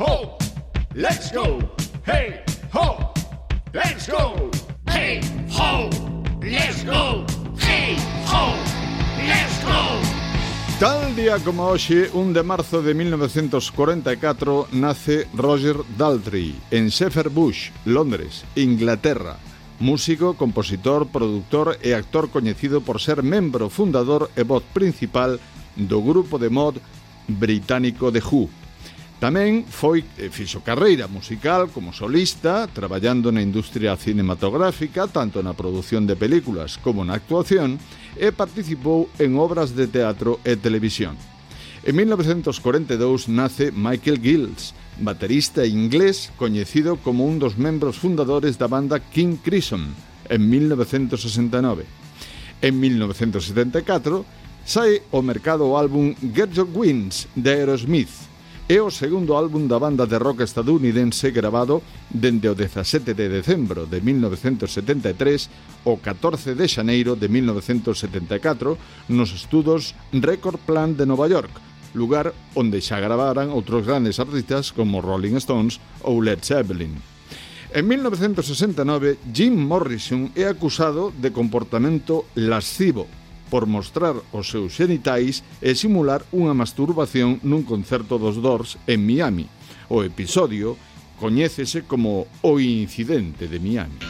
ho, let's go. Hey, ho, let's go. Hey, ho, let's go. Hey, ho, let's go. Tal día como hoxe, 1 de marzo de 1944, nace Roger Daltrey en Shepherd Bush, Londres, Inglaterra. Músico, compositor, produtor e actor coñecido por ser membro fundador e voz principal do grupo de mod británico The Who Tamén foi eh, fixo carreira musical como solista, traballando na industria cinematográfica, tanto na produción de películas como na actuación, e participou en obras de teatro e televisión. En 1942 nace Michael Gills, baterista inglés coñecido como un dos membros fundadores da banda King Crimson en 1969. En 1974 sae o mercado o álbum Get Your Wings de Aerosmith, É o segundo álbum da banda de rock estadounidense grabado dende o 17 de decembro de 1973 ao 14 de xaneiro de 1974 nos estudos Record Plant de Nova York, lugar onde xa gravaran outros grandes artistas como Rolling Stones ou Led Zeppelin. En 1969, Jim Morrison é acusado de comportamento lascivo por mostrar os seus xenitais e simular unha masturbación nun concerto dos Doors en Miami. O episodio coñécese como O incidente de Miami.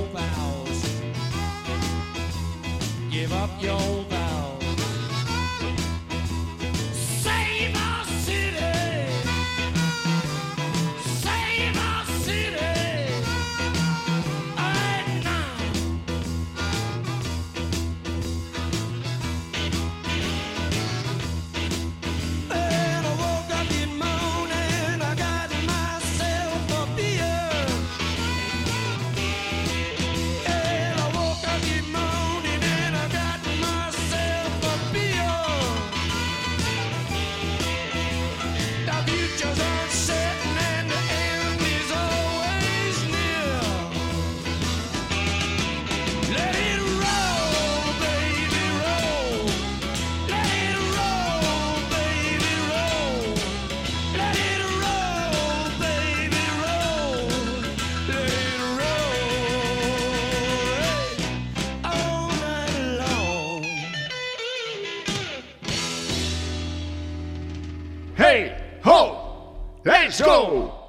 Let's go!